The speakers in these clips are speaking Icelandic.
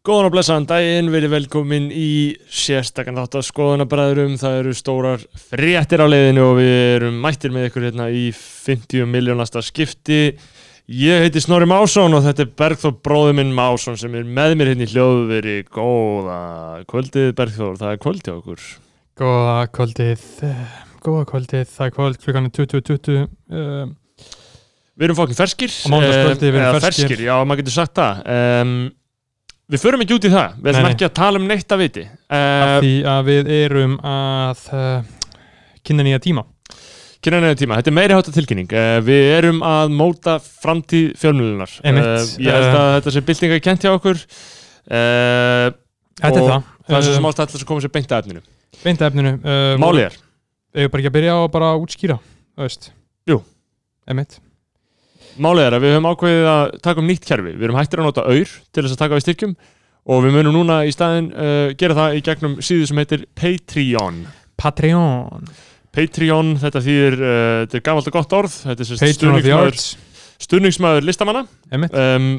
Góðan og blessaðan daginn, verið velkomin í sérstakann þátt að skoðanabræðurum. Það eru stórar fréttir á leiðinu og við erum mættir með ykkur hérna í 50 miljónasta skipti. Ég heiti Snorri Másson og þetta er Bergþór bróður minn Másson sem er með mér hérna í hljóðveri. Góða kvöldið Bergþór, það er kvöld hjá okkur. Góða kvöldið, eh, góða kvöldið, það er kvöld klukkan er 20.20 uh, Við erum fokkin ferskir. Við erum Eða ferskir. Já, maður getur sagt það. Um, við förum ekki út í það. Við nei. ekki að tala um neitt að viti. Uh, því að við erum að uh, kynna nýja tíma. Kynna tíma, þetta er meiri hátta tilkynning. Uh, Við erum að móta framtíð fjölmjölunar Ég held að þetta sé byltinga kent hjá okkur. Þetta er það, Það er svo sem uh, ástæð að koma sér beint að efninu. Beint að efninu. Málið er, Við bara ekki að byrja á að bara útskýra veist. Jú. Emitt málið er að við höfum ákveðið að taka um nýtt kerfi. Við erum hættir að nota auður til þess að taka við styrkjum Og við munum núna í staðinn uh, gera það í gegnum síðu sem heitir Patreon. Patreon. Patreon, þetta þýðir, uh, þetta er gamalt og gott orð. Þetta er Arts. stuðningsmaður listamanna. Um,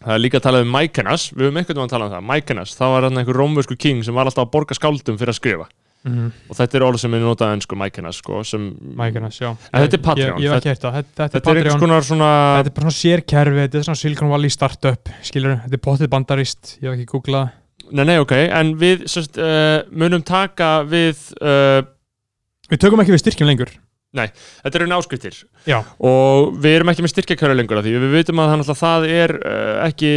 Það er líka að tala um Mykonas Við höfum einhvern veginn að tala um það. Mykonas, það var einhver rómversku king sem var alltaf að borga skáldum fyrir að skrifa mm, og þetta er orð sem er notað ennsku Mykonas sko, sem Mækjarnas, já. En þetta er Patreon. Ég, ég ekki heyrt það, þetta, þetta, Þetta er einhvers konar svona Þetta er bara svona sérkerfi, þetta er svona Silicon Valley startup skilur, þetta er potið bandarist ég hef ekki googlað. Nei, nei, ok, en við sérst, uh, munum taka við uh, Við tökum ekki við styrkjum lengur Þetta eru áskriftir Já, og við erum ekki með styrkjakjöru lengur af því. Við veitum að þannig að það er uh, ekki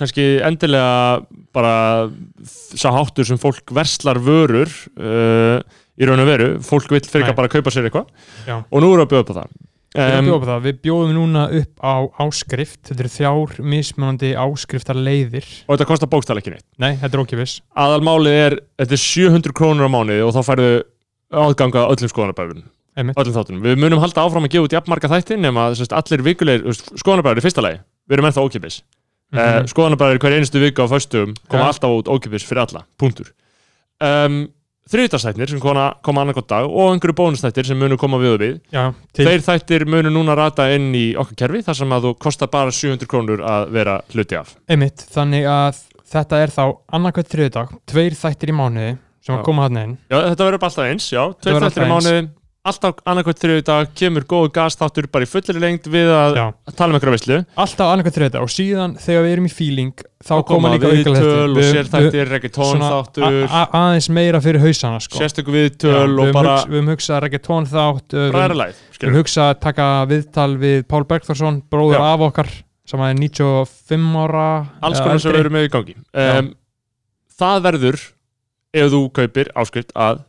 kannski endilega bara sá háttur sem fólk verslar vörur uh, í raun og veru, fólk vill fyrir Nei. bara að kaupa sér eitthvað. Og nú erum við að bjóða upp á það. Við, um, bjóðum það. við bjóðum núna upp á áskrift. Þetta eru þrjár mismunandi áskriftar leiðir og þetta kostar bókstæl ekki neitt. Nei, þetta er ókipis aðalmálið er, þetta er 700 krónur á mánuði og þá færðu aðganga að öllum skoðanabæðunum Einmitt. Öllum þáttunum, við munum halda áfram að gefa út jafnmarga þætti nema sagt, allir vikulegir skoðanabæður í fyrsta lagi, við erum ennþá ókipis mm. -hmm. skoðanabæður hver einustu viku á föstum koma Ja. alltaf út ókipis fyrir alla, punktur. Um, þriðdagsþættir sem koma, koma annarkot dag og einhverju bónustættir sem munum koma við og við. Já, til, þeir þættir munum núna rata inn í okkar kerfi þar sem að þú kostar bara 700 krónur að vera hluti af. Einmitt Þannig að þetta er þá annarkvæmt þriðudag Tveir þættir í mánuði sem Já. að koma hann inn. Já, þetta verður alltaf eins, já, tveir þættir í mánuði alltaf annarkvæmt þriðu dag kemur góðu gasþáttur bara í fullir lengd við að Já, tala um einhverja veislu. Alltaf annarkvæmt þriðudag Og síðan þegar við erum í feeling Þá og koma líka viðtöl og sérþættir, reggaetón þáttur. Aðeins meira fyrir hausana sko. sérstöku Já, viðtöl við og höfum bara hugsa- Við höfum hugsað reggaetón þátt bara Við við höfum hugsað að taka viðtal við Pál Bergþórsson Bróður Já. af okkar Sem er 95 ára alls konar sem við erum með í gangi. Já. um, það verður ef þú kaupir áskrift að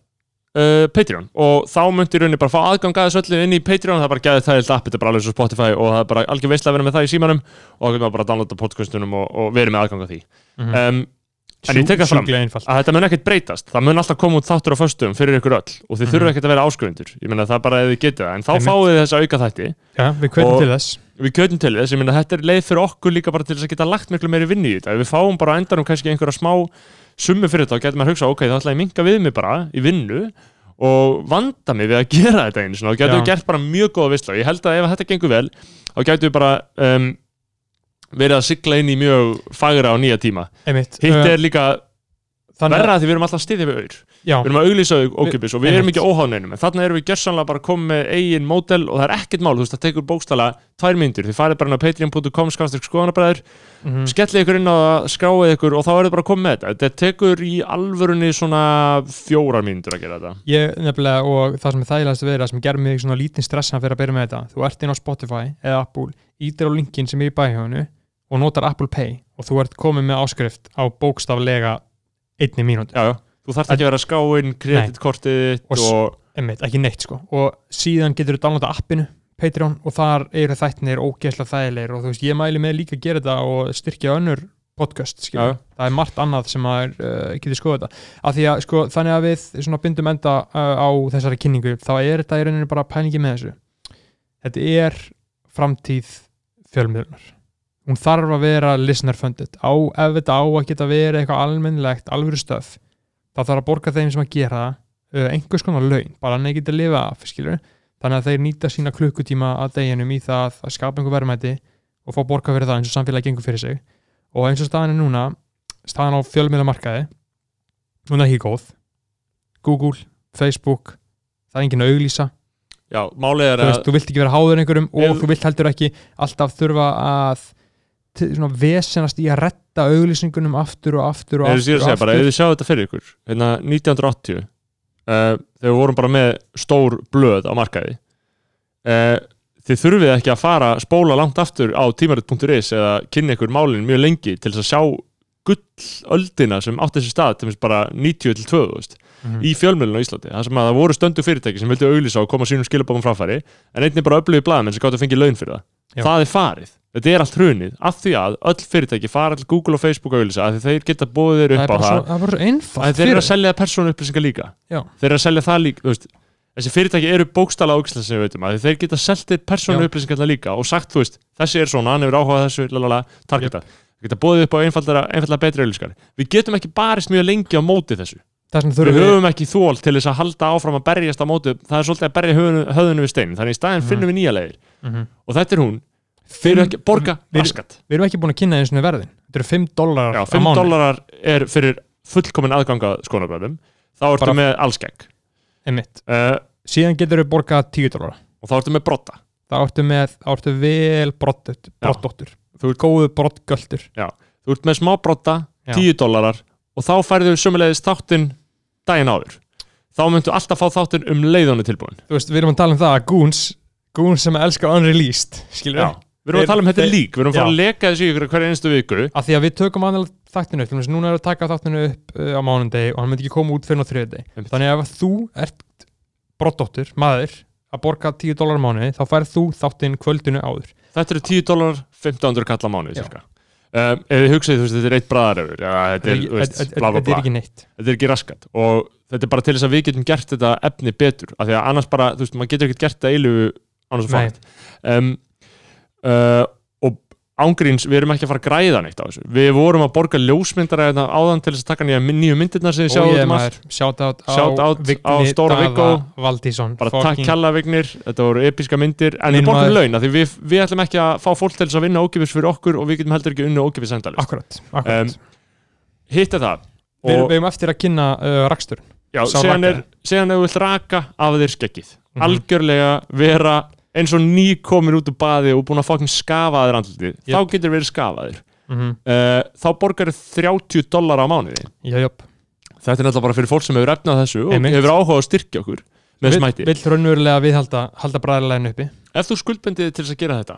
uh, Patreon. Og þá myndir rauninni bara fá aðgang að þessu öllu inn í Patreon. Það er bara gæðið þægilt app, þetta er bara alveg svo Spotify og það er bara algjör veistlega að vera með það í símanum. Og getur maður bara að downloada podcastunum og, og verið með aðgang að því. Mhm. um, en ég tek það fram. Einfalt. að þetta mun ekkert breytast. Það mun alltaf koma út þáttur á föstum fyrir ykkur öll. Og þið Mhm. þurfa ekkert að vera áskrifundur ég meina það er bara ef þið getið það. En þá Einmitt. fáið þið þessa auka þætti. Já, við Og- til þess. við kjötum til þess, ég meina þetta er leið fyrir okkur líka bara til þess að geta lagt miklu meiri vinni í þetta. Við fáum bara endanum kannski einhverja smá summu fyrir þetta og getum að hugsa ok, þá ætla ég að minka við mig bara í vinnu og vanda mig við að gera þetta einu og við gert bara mjög góða vissla ég held að ef þetta gengur vel þá getum við bara um, verið að sigla inn í mjög fagra og nýja tíma. Einmitt. Hitt Uh, er líka þannig að- því við erum alltaf styðja við auður Já, við erum að auglýsa ókipis og við erum ekki óháðneinum en þarna erum við gjörsanlega bara komið með eigin mótel og það er ekkert mál, þú veist, það tekur bókstala tvær myndir, þið farið bara inn á patreon.com skáðstökk skoðanabræður, mhm. skellið ykkur inn á það, skráið ykkur og þá er það bara komið með þetta. Þetta tekur í alvörunni svona fjórar myndir að gera þetta. Ég nefnilega og það sem er þægilegast að vera sem ger mig svona lítinn stressan fyrir að byrja með þetta. Þú ert inn á Spotify eða Apple ítir á linkin sem er í bæhjónu og notar Apple Pay og þú ert komið með áskrift á bókstaflega einni mínúti já, já. Þú þarft ekki að vera að skrá inn kreditkortið Og og, Einmitt, ekki neitt sko. Og síðan getur þú downloada appinu Patreon og þar eru þættinir ógeðslega þægilegir. Og þú veist, ég mæli með líka að gera þetta og styrkja önnur podcast já, skilur. það er margt annað sem að uh, getur skoða þetta. Af því að sko, þannig að við svona bindum enda uh, á þessari kynningu þá er þetta í rauninni bara pælingi með þessu. Þetta er framtíð fjölmiðlunar. Hún þarf að vera listener funded. Á, ef þetta á að geta verið eitthvað almennilegt, alvöru stöf þá þarf að borga þeim sem að gera það uh, einhvers konar laun, bara hann ekki að lifa af skilur, þannig að þeir nýta sína klukkutíma að deginum í það að skapa einhver verðmæti og fá borga fyrir það eins og samfélagi gengur fyrir sig. Og eins og staðan er núna staðan á fjölmiðlamarkaði er ekki góð. Google, Facebook það er enginn að auglýsa. Já, málið er þú, að veist, þú vilt ekki vera háður einhverjum og þú vilt heldur ekki alltaf þurfa að svona, vesenast í að retta auglýsingunum aftur og aftur og aftur, og bara, ef aftur. þið sjáu þetta fyrir ykkur hérna 1980 uh, þegar við vorum bara með stór blöð á markaði uh, þið þurfið ekki að fara spóla langt aftur á tímarit.is eða kynna ykkur málin mjög lengi til þess að sjá gullöldina sem átti þessi stað til bara 90 til 2000 Mhm. í fjölmjölun á Íslandi það sem að það voru stöndu fyrirtæki sem vildi auglýsa og koma sínum skilabókum fráfæri en einnig bara öflugið blaðmenn sem gáttu að fengið laun fyrir það Já. það er farið, þetta er allt hrunið af því að öll fyrirtæki fara til Google og Facebook að af því þeir geta bóðið þeir upp á það. það er bara svo einfalt að þeir eru að selja persónu upplýsingar líka. Já. þeir eru að selja það líka þú veist, þessi fyrirtæki eru bókstala ágislega sem við veitum að þeir geta seltið persónu upplýsingar líka og sagt þú veist, þessi er svona, hann hefur áhugað þessu lalala, targeta, þeir geta bóðið upp á einfaldara, einfaldara betri auglýsingar. Við getum ekki barist mjög lengi á móti þessu. Við höfum ekki þól til þess að halda áfram að berjast á móti það er svolítið að berja höfðinu við stein. Þannig í staðin Mhm. finnum við nýja leiðir. Mhm. og þetta er hún, eru ekki borga við- raskat, við erum ekki búin að kynna eins og verðin. Þetta eru 5 dólarar já, 5 dólarar er fyrir fullkomin aðganga skoðanabræðum þá ertu Bara- með allskegg einmitt. Uh, síðan getur við borgað 10 dólarar og þá ertu með brotta. Þá ertu með, þá ertu vel brottut, brottdóttur. Þú ert- góðu brottgöldur þú ert með smá brotta, Já. 10 dólarar og þá færðu sömulegðis þáttinn daginn áður. Þá myndu alltaf fá þáttinn um leiðunni tilbúin þú veist, við erum að tala um það að Goons Goons sem elskar unreleased skilur Já. við erum Þeir- að tala um þetta lík við erum að fara að leka þessu ykkur hverja einstu viku. Að því að við tökum aðeins þættinu upp núna er að taka þáttinu upp uh, á mánundegi og hann myndi ekki koma út fyrir Einmitt. þannig að ef þú ert brottdóttur, maður að borga 10 dólar mánuði þá færð þú þáttinn kvöldinu áður. Þetta eru 10 dólarar, 1500 kall á mánuði cirka. um, ef þið veist þetta er eitt bræðaröfur þetta er, ekki- neitt. Þetta er ekki raskat. Og þetta er bara til þess að við getum gert þetta efni betur af því að annars bara, þú veist, maður getur ekkert gert þetta eilu annars og fátt um, uh, og ángríns, við erum ekki að fara að græða neitt á þessu. Við vorum að borga ljósmyndara hérna áðan til þess að taka nýju myndirnar sem og sjáum um shout out á Shout out á Vigni Stóra Daða Viggo. Valdísson bara takk kjalla vignir, þetta voru episka myndir. En Minn við borgum laun, því við, við ætlum ekki að fá fólk til þess að vinna ógifis fyrir okkur og við getum heldur ekki unni ógifis endalist akkurat, akkurat. Hitt er það. Við, við erum eftir að kynna uh, rakstur já, síðan er, rakaði. síðan ef þú vilt raka af þér skeggið. Mhm. algjörlega vera eins og ný komin út úr baði og búin að fokkin skafa þér andlitið, Jep. þá getur verið skafaðir mm -hmm. uh, þá borgar 30 dólar á mánuði jöp þetta er náttúrulega bara fyrir fólk sem hefur efnað þessu og Einmitt. hefur áhuga á að styrkja okkur með smæti vill raunverulega viðhalda halda bræðarlegin uppi ef þú skuldbendið til þess að gera þetta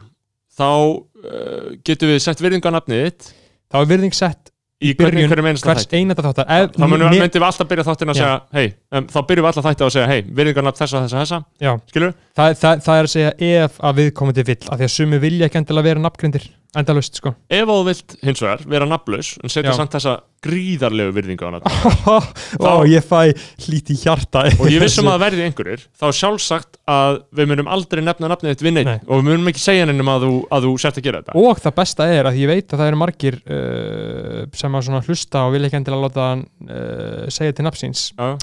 þá uh, getum við sett virðingarnafnið þitt þá er virðing sett í byrjun hvers einasta þáttar. Ef, þá myndum við alltaf byrja þáttin að segja hei, um, þá byrjum við alltaf þætti að segja hei, virðingarnafn þessa, þessa, þessa. Skilur það, það, það er að segja ef að viðkomandi vill af því að sumi vilja ekki endilega vera nafngrindir endalust sko. Ef þú vilt hins vegar vera nafnlaus en setja samt þessa gríðarlegu virðingu á nafn og ég fæ hlíti hjarta. Og ég vissum að verði einhverjir þá sjálfsagt að við munum aldrei nefna nafnið þitt Nei. og við munum ekki segja neinum að þú, þú sért að gera þetta. Og það besta er að ég veit að það eru margir uh, sem að hlusta og vilja ekki endilega láta hann uh, segja til nafnsins Já.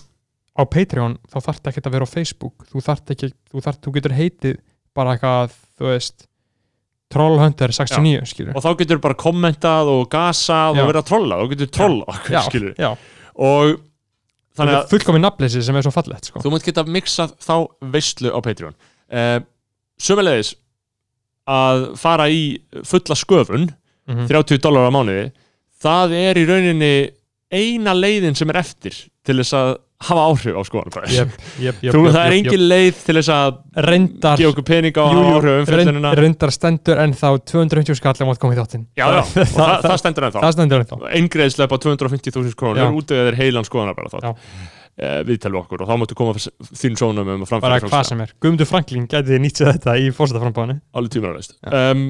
á Patreon þá þarf ekki að vera á Facebook. Þú þarf ekki, þú þarf, þú getur heitið bara eitthvað, þú veist Trollhunter 69 skilur og þá getur bara kommentað og gasað Já. og verið að trolla og getur trolla já, skilur já, og þannig að fullkomin nafnleysi sem er svo fallegt sko. þú munt geta mixað þá veistlu á Patreon. Uh, sömulegis að fara í fulla sköfun mm 30 dólar á mánuði það er í rauninni eina leiðin sem er eftir til þess að hafa áhrif á skoðanabræðis jöp, þú, jöp, það er engin leið til þess að reyndar gefa okkur peninga og jú, áhrif á umfjöldunina reyndar stendur en þá 250 skall að mátt koma í þáttinn það, það, það það stendur en þá. eingreðslega upp á 250.000 Já. krónur út af þeir heilan skoðanabræða þátt uh, viðtælu okkur og þá máttu koma þín sónum um að bara framfæra hvað sem er. Guðmundur Franklín gæti þið nýtt sér þetta í fórstaframbáðinu alveg tímanarleist Já. um,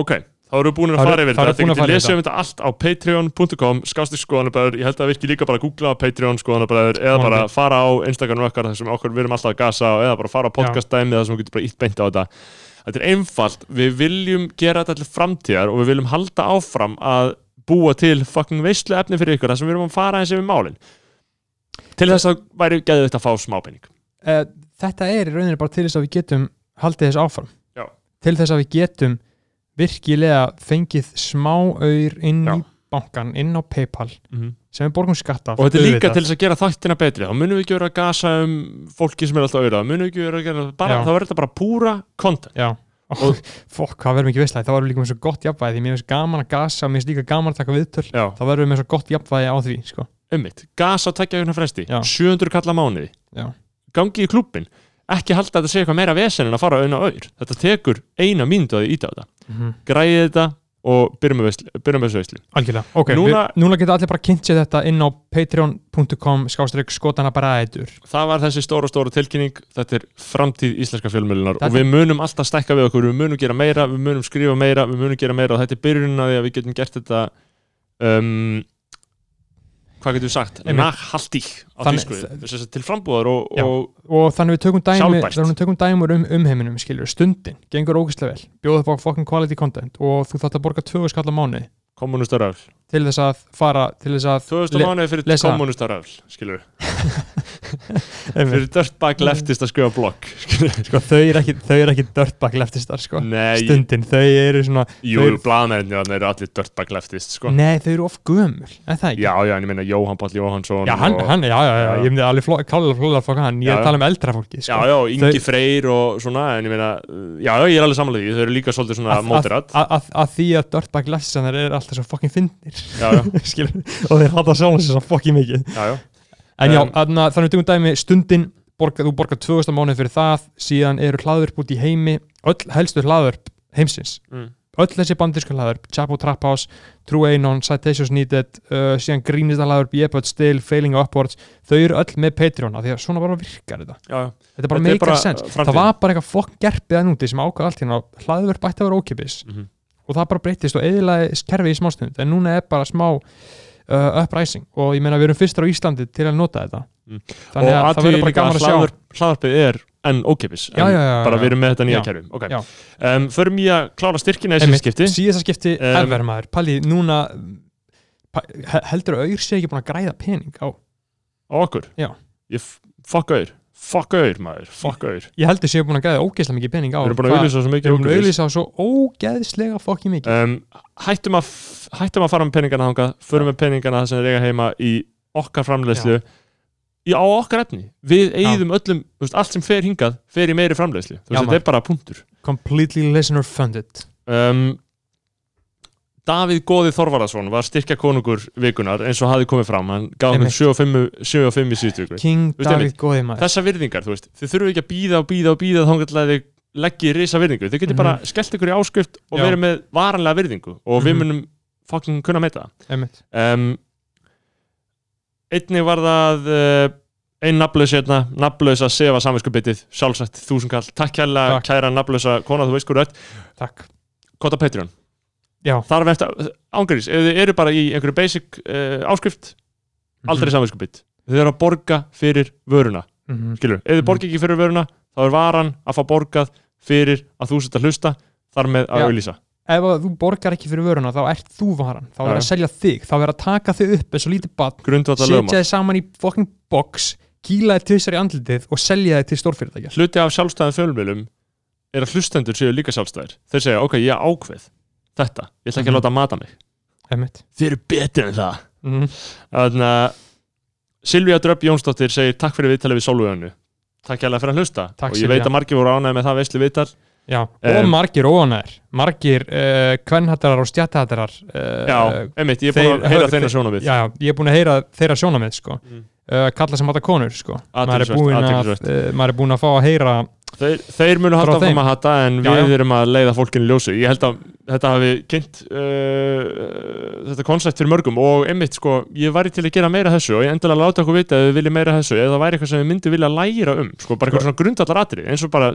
ok, þá við búin að fara eru- yfir eru þetta þið búin að getur lesið um þetta allt á patreon.com skásti skoðanabræður, ég held að það virki líka bara að googla Patreon skoðanabræður eða bara fara á Instagram okkar þar sem okkur við erum alltaf að gasa á, eða bara fara á podcastdæmi þar sem við getum bara ítt beint á þetta. Þetta er einfalt, við viljum gera þetta til framtíðar og við viljum halda áfram að búa til fucking veistlu efni fyrir ykkur þar sem við erum að fara eins yfir málin. Til þess að væri geðið þetta að fá smápenning uh, að að virkilega fengið smá auður inn Já. í bankan inn á Paypal Mhm. sem við borgum skatt af og þetta er líka til þess að gera þáttina betri. Þá munum við ekki vera að gasa um fólki sem er alltaf auðvitað, munum við ekki vera að gera bara, þá verður þetta bara púra content. Já, og fokk, hvað verðum ekki veistlega þá verðum við líka með svo gott jafnvægi. Því mér finnst gaman að gasa, mér finnst líka gaman að taka viðtöl. Já, þá verðum við með svo gott jafnvægi á því sko. ummitt, gas á tekja ykkurna fresti. Já. 700 kalla mánuði. Já. gangi í klubbin, ekki halda að þetta sé eitthvað meira vesen en að fara auðna auður þetta tekur eina mínútu að þið íta á þetta. Mm græði þetta og byrjum með þessu veislu. Algjörlega, ok, Núna- núna, geta allir bara kynnt sér þetta inn á patreon.com skástrík skotana bara eitthur það var þessi stóra stóra tilkynning. Þetta er framtíð íslenska fjölmjölunar og við munum alltaf stækka við okkur. Við munum gera meira, við munum skrifa meira við munum gera meira og þetta er því að við getum gert þetta um, hvað getum við sagt? Nachhaltig á Þannig- tísku þess að til frambúðar og, og og þannig við tökum dæmi við tökum dæmur um umheiminum skilur, stundin, gengur ógæslega vel. Bjóða upp á fucking quality content og þú þátt að borga 20 skall á mánuði. Kommunistar öll til þess að fara til þess að 2000 Le- mánuði fyrir lesa. kommunistar öll skilur fyrir dirtbag leftist að blogg skilur sko, þau eru ekki, eru ekki dirtbag leftistar sko. nei, stundin, þau eru svona jú, þau- blaðmenni eru allir dirtbag leftist sko nei, þau eru of gömul, er það ekki? já, já, en ég meina Jóhann Páll Jóhannsson Já, hann, og, hann, já, já, já, Já. ég myndi alveg fló- klálega flóða að fokka hann, ég Já, er að já. tala um eldra fólki Já, sko. já, Ingi Þau- Freyr og svona, en ég meina, já, já, ég er alveg samanlega því, þau eru líka svolítið svona mótirat. að, því að dirtbag leftistar er alltaf svo fokkin Já, já, skilur, og þeir hata sjálfum sér svo fokkin mikið. Já, já, En já, Um, um, þannig við tökum dæmi stundin, borga, þú borgar 2000 mánuð fyrir það, síðan eru hlaðvörp út í heimi, öll helstu hlaðvörp heimsins, mm. öll þessi bandísku hlaðvörp, Chapo Trap House, True Anon, Citations Needed, uh, síðan grínista hlaðvörp, Yepod Still, Failing Upwards, þau eru öll með Patreon, af því að svona bara virkar þetta. já, já, Þetta bara uh, framtíðin. Það var bara eitthvað fokk gerpið að núti sem ákvað allt hérna, hlaðvörp ætti að vera ókipis mhm, og það bara breytist og eðilaði kerfi í smástund, en núna er bara smá uh, uprising og ég meina við erum fyrstur á Íslandi til að nota þetta. Mm. Þannig að það verður bara gaman að sjá hlaðvarp, hlaðvarpið er enn ókipis, en Já, já, já, bara við erum með þetta nýja kerfi. Ok, Já. um, förum í að klára styrkina í Einmitt, þessi skipti. síðasta skipti Um, ever maður Palli, núna heldur auður sé ekki búin að græða pening á okkur. Já. Ég f- fuck auður, fuck auður maður, fuck auður. ég heldur sé búin að græða ógeðslega mikið pening á Við erum búin að auðvisa svo Við mikið erum að ókeypis. auðlýsa á svo ógeðslega fokki mikið. Um, hættum, að, hættum að fara með peningana þangað förum með peningana sem er eiga heima í okkar framleiðslu. Á okkar efni, við eigðum öllum veist, allt sem fer hingað, fer í meiri framleiðslu. Þetta er bara punktur. Completely listener funded. Um, Davíð Góði Þorvarason var styrkja konungur vikunar eins og hafi komið fram, hann gaf hann Einmitt. 7 og 5 7 og 5 í síðustu viku. King David einmitt, Góði maður. þessa virðingar, þú veist, þið þurfum ekki að býða og býða og býða þá að þið leggji risa virðingu. Þið getur Mhm. bara skellt ykkur í áskrift og verið með varanlega virðingu og við Mhm. munum fucking kunna meita það. Um, einnig var það uh, ein nafnlaus hérna, nafnlaus að sefa samvinskupitið, sjálfsagt þúsundkall takk kæra nafnlausa kona, þú veist rödd, Takk. Kota Patreon Já, þarf eftir, ángurins, ef þið eru bara í einhverju basic uh, áskrift aldrei Mhm. samvinskupit, þið eru að borga fyrir vöruna, Mhm. skilur ef þið Mhm. borga ekki fyrir vöruna, þá er varan að fá borgað fyrir að þú sett að hlusta þar með að auðlýsa Ef þú borgar ekki fyrir vöruna þá ert þú varan. Þá er Já. að selja þig, þá er að taka þig upp eins og lítið grundvallar setja þig saman í fucking box kýla þig tvisar í andlitið og selja þig til stórfyrirtækja. Hluti af sjálfstæðan fjölmjölum er að hlustendur séu líka sjálfstæðir. Þeir segja, ok, ég ákveð þetta, ég ætla ekki að Mhm. láta mata mig Einmitt. þeir eru betur en það Mhm. þannig að Silvía Dröpp Jónsdóttir segir takk fyrir viðtalið við Sólvöðunni takk hérlega fyrir að hlusta Takk, og ég veit Silvía. að margir voru ánægði með það veislu viðtal Já, og Um, margir óanæður margir uh, kvennhattarar og stjættahattarar uh, já, einmitt, ég er búin að heyra þeir- þeirra sjónavið já, ég er búin að heyra þeirra sjónamið sko. Mm. uh, kalla sem hata konur sko. maður, er Athyglisvert, búin að, athyglisvert. uh, maður er búin að fá að heyra þeir, þeir munu halda Frá þeim. áfram að hata en Já, við já. erum að leiða fólkinu ljósu ég held að þetta hafi kynnt uh, þetta koncept fyrir mörgum og einmitt sko, ég væri til að gera meira þessu og ég endilega láta okkur vita ef við viljum meira þessu eða það væri eitthvað sem við myndum vilja læra um sko, bara eitthvað svona grundallar atrið eins og bara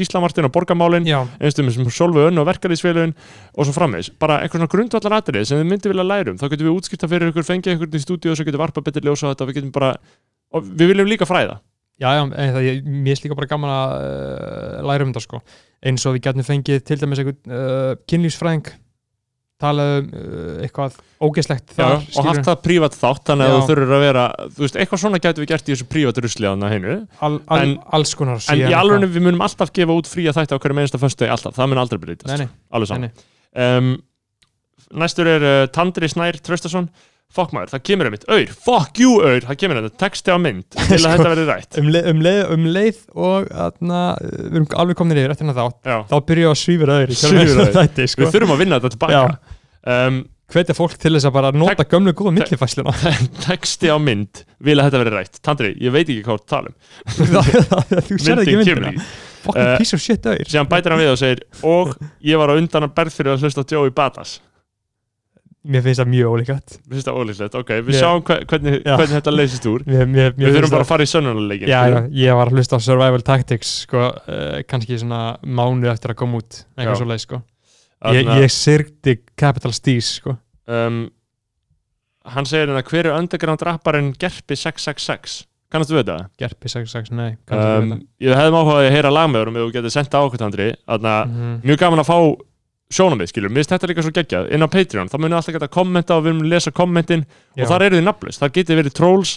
Gíslamartin og Borgamálin eins og sem Solveig Önn og Verkalýsfélagin og svo frammeins, bara eitthvað svona grundvallar atrið sem við myndum vilja læra um, þá getum við útskipta fyrir ykkur fengið ykkur í stúdíu og svo getum við varpa betur ljósa þetta, við bara við viljum líka fræða já, já en það, ég, mér er líka bara gaman að uh, læra um þetta sko. eins og við getum fengið til dæmis einhvern uh, kynlífsfræðing talað um uh, eitthvað ógeðslegt Já, þar og skilurðu. haft það prívat þátt þannig að Já. þú þurfur að vera þú veist, eitthvað svona getum við gert í þessu prívat rusli að hinu, al, al, en- alls konar en í alveg við munum alltaf gefa út fría þætti á hverju meinsta föstu alltaf, það mun aldrei Nei, nei, alveg saman um, næstur er Tandri Snær Traustason Fuck maður, það kemur einmitt, auður, fuck you auður Það kemur þetta, texti á mynd Til að Sko- þetta verði rætt. um, leið, um, leið, um leið og atna, við erum alveg komin yfir eftir hérna þá þá byrja ég að svífur þetta, sko. við þurfum að vinna þetta tilbaka um, hvetja fólk til þess að bara nota gömlu góða millifæsluna Texti á mynd, vil að þetta verði rætt. Tandri, ég veit ekki hvað þú tala um. Þú sér ekki myndina. Eh, piece of shit öður Síðan bætir hann við og segir Og ég var á undan að berð fyrir að hlusta Joey Badass mér finnst það mjög ólíkvæmt Mér finnst það ólíklegt, ok, við Ég- sjáum hve- hvernig, Já. hvernig þetta leysist úr mér, mér, mér Við þurfum bara það- að fara í sönnunuleikin já, já, ég var að hlusta á Survival Tactics sko, uh, kannski svona mánuð eftir að koma út eitthvað svo leið sko. ég, ég syrgdi Capital Steez sko. um, Hann segir hérna Hver er underground rapparinn Gerpi 666 Kannastu við þetta? Gerpi 66, nei Um, ég hefði áhugaði að heyra lag með þér og þú getur senda á okkur Tandri Þannig að mm mjög gaman að fá sjónamið, skilur, mér finnst þetta líka svo geggjað. Inn á Patreon, þá munum alltaf geta að kommenta og við munum lesa kommentin og þar eru þið nafnlaust þar getið verið trolls.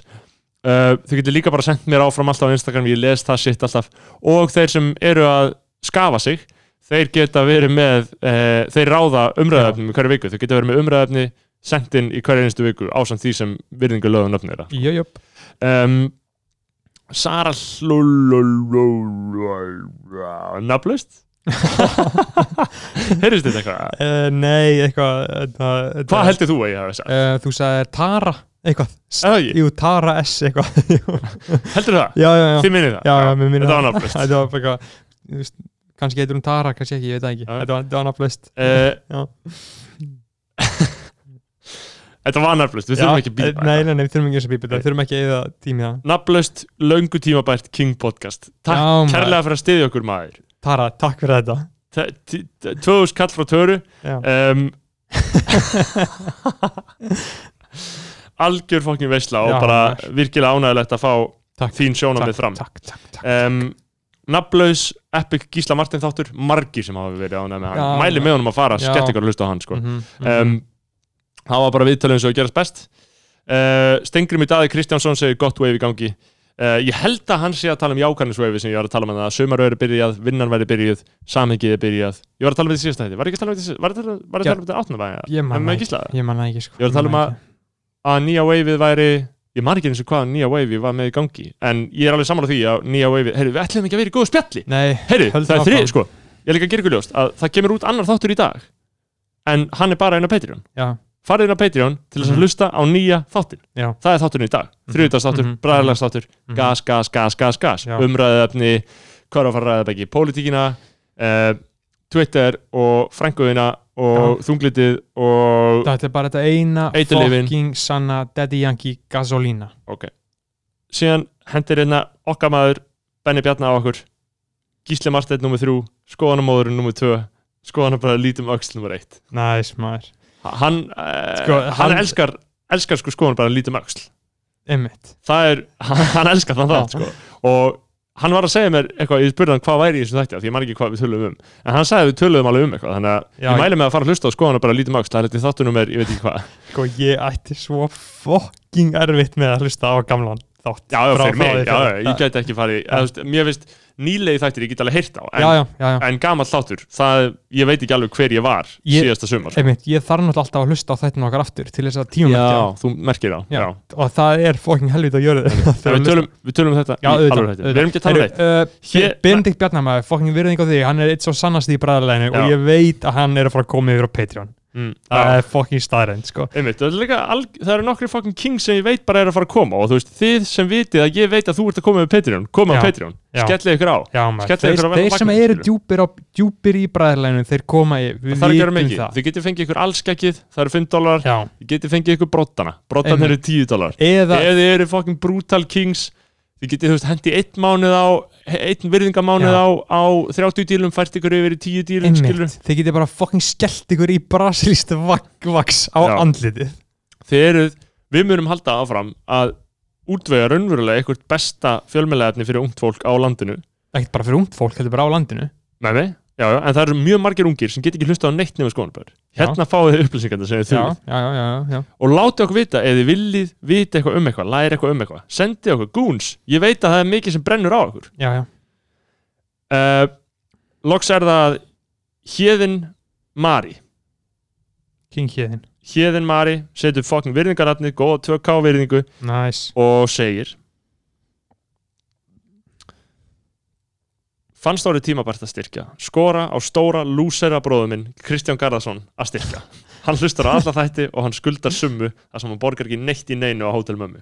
Uh, þið getið líka bara sendt mér áfram alltaf á Instagram ég les það sitt alltaf. Og þeir sem eru að skafa sig þeir geta verið með uh, þeir ráða umræðafnum í hverju viku. Þeir geta verið með umræðafni sendt inn í hverju einstu viku ásamt því sem virðingu lögum Jöjöp, um, Sara nafnlaust heyrðist þetta eitthvað uh, nei, eitthvað þetta- Hvað heldur þú að ég hafa sagt? Uh, þú sagðir Tara eitthvað það? Jú, Tara S eitthvað Heldur það? Já, já, já Þið minnið það? Já, já, mér minnir Þetta var það. nafnlaust Þetta var eitthvað Kannski heitir hún Tara, kannski ekki, ég veit það ekki. Þetta var, Já. Þetta var nafnlaust, við þurfum ekki að býta Nei, nei, nei, við þurfum ekki að býpa þetta. Við þurfum ekki að eða tími það Nafnlaust, löngu tímabært King Podcast Takk Já, kærlega fyrir að styðja okkur maður Tara, takk fyrir þetta. T- t- t- 2000 kall frá Töru. Já, um, Algjör fokkin veisla og Já, bara maður. virkilega ánægilegt að fá takk. þín sjónamið fram. um, Nafnlaus, Epic Gísla Martin þáttur. Margir sem hafa verið ánægð með hann. Já, Mæli með honum að fara, Já. skett ykkur að hlusta á hann sko. Mhm, mhm. um, það var bara viðtalið eins og að gerast best. Uh, Stengrim í Daði Kristjánsson segir gott wave í gangi uh, ég held að hann sé að tala um jákarniswave sem ég var að tala um að sömur verið byrjað, vinnan verið byrjuð samhengið er byrjað, ég var að tala um þetta síðast þetta var ég ekki að tala um þetta, var ég að tala- tala um þetta áttunabæði Ég man með það Gísla ekki. Ég man það ekki sko. Ég var að tala um að- að nýja waveið væri ég man ekki eins og hvað nýja wave var með í gangi. En ég er alveg saman á því að nýja wave heyrðu, við ætlum ekki að vera í góðu spjalli. Heyrðu, það er áfram. sko farið inn á Patreon til þess að Mhm. hlusta á nýja þáttin já það er þátturinn í dag, þriðdagsþáttur, mm. -hmm. bræðarlagsþáttur gas, gas, gas, gas, gas Já. umræðefni, hvað er að fara að ræða ekki pólitíkina, uh, Twitter og frænguðina og þunglitið og Þetta er bara þetta eina fucking sanna Daddy Yankee gasolína ok síðan hendir hérna okkar maður Benny Bjarnar á okkur Gísli Marsteinn nr. 3, skoðanamóðurinn nr. 2 skoðanum bara lítum öxl nr. 1 Næs maður hann, Sko, hann, hann- elskar elskar sko skoðanum bara lítum öxl. Einmitt. Það er, hann, elskar þann það sko. og hann var að segja mér eitthvað, ég spurði hann hvað væri í þessu þætti því ég man ekki hvað við töluðum um. En hann sagði við töluðum alveg um eitthvað þannig að Já, ég mæli með að fara að hlusta á skoðan og bara lítið máks það er þetta þáttunum er, ég veit ekki hvað. Sko ég ætti svo fucking erfitt með að hlusta á gamlan þátt já, já, fyrir mig, já, já, ég gæti ekki farið mér finnst nýlegi þættir ég get alveg heyrt á en, Já, já, já, en gamall þáttur, það, ég veit ekki alveg hver ég var Ég- síðasta sumar. sko. Einmitt, ég þarf náttúrulega alltaf að hlusta á þættinu okkar aftur til þess að tíma já, þú merkir það og það er fucking helvít að gjöra við, tölum, við tölum um þetta í alvöru þætti. við erum ekki að tala um neitt. Uh, Hér- Benedikt Bjarnamæður, fucking virðing á því hann er eitt svo sannast í bræðarleginu og ég veit að hann er að fara að koma yfir á Patreon mm, það er fucking staðrænt sko. Einmitt, það, er alg, það eru nokkri fucking kings sem ég veit bara er að fara að koma og þú veist, þið sem vitið að ég veit að þú ert að koma með Patreon, koma á Patreon, skellið ykkur á. Já, Skellið þeir, ykkur á þeir sem vagninn, eru djúpir, á, djúpir í bræðarleginu þeir koma í, við vitum það. Þið getið fengið ykkur allskekkið það eru 5 dólar, þið getið fengið ykkur brottana brottan Einmitt. eru 10 dólar eða þið eru fucking brutal kings. Þið getið, þú veist, hendi einn mánuð á einn virðingamánuð á, á 30 dílum, fært ykkur yfir í 10 dílum þeir geti bara fucking skellt ykkur í brasilíst vaks á Já. andlitið. Þið eruð við munum halda áfram að útvega raunverulega eitthvað besta fjölmjölaefni fyrir ungt fólk á landinu. Ekkert bara fyrir ungt fólk, þetta er bara á landinu. Nei, nei, já, já, en það eru mjög margir ungir sem get ekki hlusta á neitt nefnir skoðanbær. Já. Hérna fáið þið upplýsingarna sem þið þurfið. Og látið okkur vita ef þið viljið vita eitthvað um eitthvað, læri eitthvað um eitthvað. Sendið okkur goons. Ég veit að það er mikið sem brennur á okkur. já, já. Uh, loks er það Hjeðin Mari. King Hjeðin Hjeðin Mari setur fucking virðingaratni, góða 2K virðingu Nice og segir fannst árið tímabært að styrkja? Skora á stóra lúsera bróðu minn Kristján Garðarsson að styrkja. Hann hlustar á alla þætti og hann skuldar summu þar sem hann borgar ekki neitt í neinu á hótelmömmu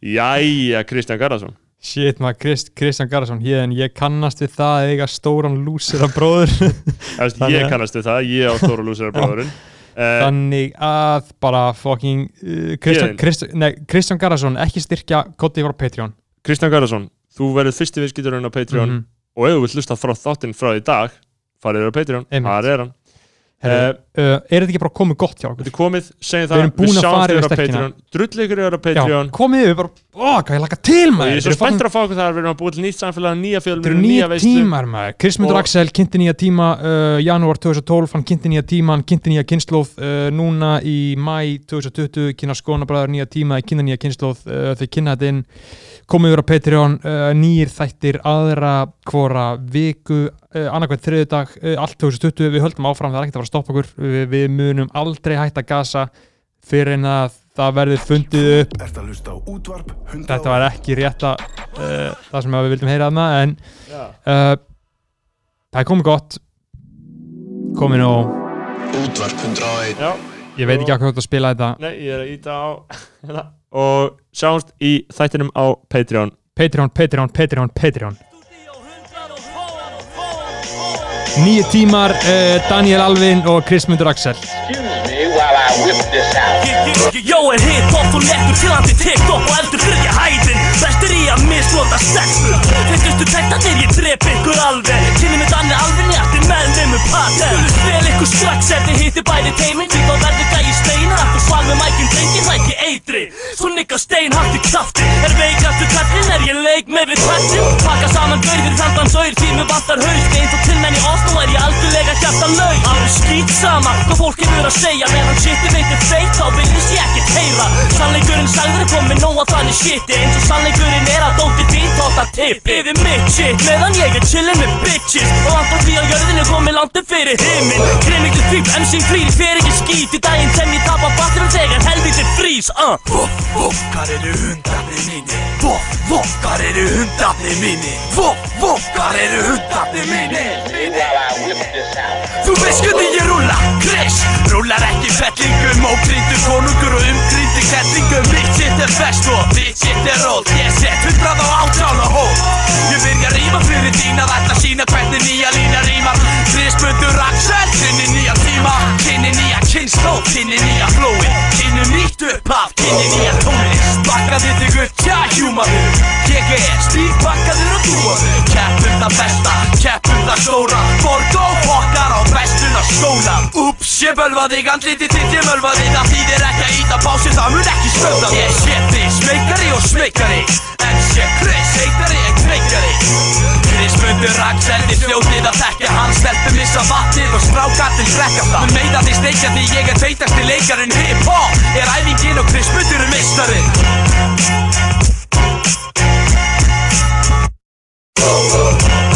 Jæja Kristján Garðarsson. Shit maður, Krist, Kristján Garðarsson Hjeðin, ég kannast við það að eiga stóran lúsir af bróður Þannig ég að- kannast við það, ég á stóra lúsera bróðurinn. Uh, Þannig að bara fucking uh, Kristján, Héðinn. Krist, nei, Kristján Garðarsson ekki styrkja koddi frá Patreon. Kristján Garðarsson, þú verður fyrsti viðskipturinn á Patreon. Mhm. Og ef þú vilt hlusta frá þáttinn frá í dag farið á Patreon, þar er hann? Herru, uh, uh, Er þetta ekki bara komið gott hjá okkur? Þetta er komið, segjum Við það, sjáumst fara yfir yfir á. Patreon. Drull ykkur yfir á Já, Patreon. komið við bara, hvað ég laka til maður. ég er svo Þetta eru spenntur að fá okkur þar. Við erum að búið til nýtt samfélag, nýja Þetta eru fjölmjörn, nýja nýja veislu. tímar maður. Krismundur Axel kynnti nýja tíma uh, janúar 2012, hann kynnti nýja tíma hann kynnti nýja kynnslóð uh, núna í mæ 2020, kynna skonabræður nýja tíma, kynna nýja kynnslóð þau kynna þetta inn, komið yfir á Patreon uh, nýjir þættir aðra hvora viku uh, annarkvæmt þriðudag, uh, allt 2020 við höldum áfram, það er ekkert að fara að stoppa okkur. Við, við munum aldrei hætta að gasa fyrir en að það verði fundið upp. Ert að hlusta á útvarp 100 þetta var ekki rétta uh, það sem við vildum heyra þarna en uh, það er komið gott. Komið nú. Útvarp 101 Já, ég veit ekki hvað að spila þetta. Nei, ég er að íta á hérna. og sjáumst í þættinum á Patreon. Patreon, Patreon, Patreon, Patreon. Nýju tímar uh, Daniel Alvin og Krismundur Axel. Excuse me while I whip this out. Jó er hitt oft og lettur til hann til TikTok og eldur þriðja hæðin. Bestur í að mislota sexur Fyrstustu tektanir ég drep ykkur alveg. Kynni með danni alveg njátti með patent Skulu spil ykkur strax ef þið hitti bæði teiminn Því þá verður gæi steinar Aftur sval með mækinn drengin það ekki eitri. Svo nigga stein hægt í krafti Er veikjastu kallinn er ég leik með við tvættin Pakka saman gauðir þandan saur Því mér vantar haust eins og til menn í Oslo er ég algjörlega hjarta laug Alveg skýt sama hvað fólk hefur að segja Meðan shitið veitir feit þá viljus ég ekkert heyra. Sannleikurinn sagður er komið nóg að þannig shiti Eins og sannleikurinn er að dóttir þín tóta tipp Yfir mitt shit meðan ég er chillin með bitches. Og andan því á jörðinu komið landið fyrir himinn Krimmingli fíp, MC frýri fyrir ekki skít Í daginn sem ég tapa batterum þegar helviti frís uh. Voff, voff, hvar eru hundarnir mínir? Voff, voff, hvar eru hundarnir mínir? Voff, voff, hvar eru hundarnir mínir? Þú veist hvernig ég rúlla, Chris Rúllar ekki fellingum, ókrýndur konungur og umkrýndur kettlingum Mitt sitt er fest og þitt sitt er rót Ég set hundrað á átján og hól Ég byrja að rýma fyrir ætla að sína hvernig nýja lína rýmar Chris Bundur Axel, kynni nýja tíma Kynni nýja kynnslóð, kynni nýja flói nýtt upphaf, kynni nýja tónlist Bakkaði þig upp, tja, hjúmaður Ég er stífbakkaður og dúaður Keppum það besta, keppum það stóra. Borg og fokkar á bestuna skóla Úps, ég bölva þig, andliti þitt ég mölva þig. Það þýðir ekki að íta pási, það mun ekki stöða Ég sé þig, smekari og smekari En sé Chris, heitari en kveikari Guður Axel, þið fljóðið að þekkja hann Stelpum missa vatnið og strákarnir svekka það. Mér meita því steikja því ég er feitasti leikarinn Hip-hop er æfingin og krisputur er mistarinn Oh, oh, oh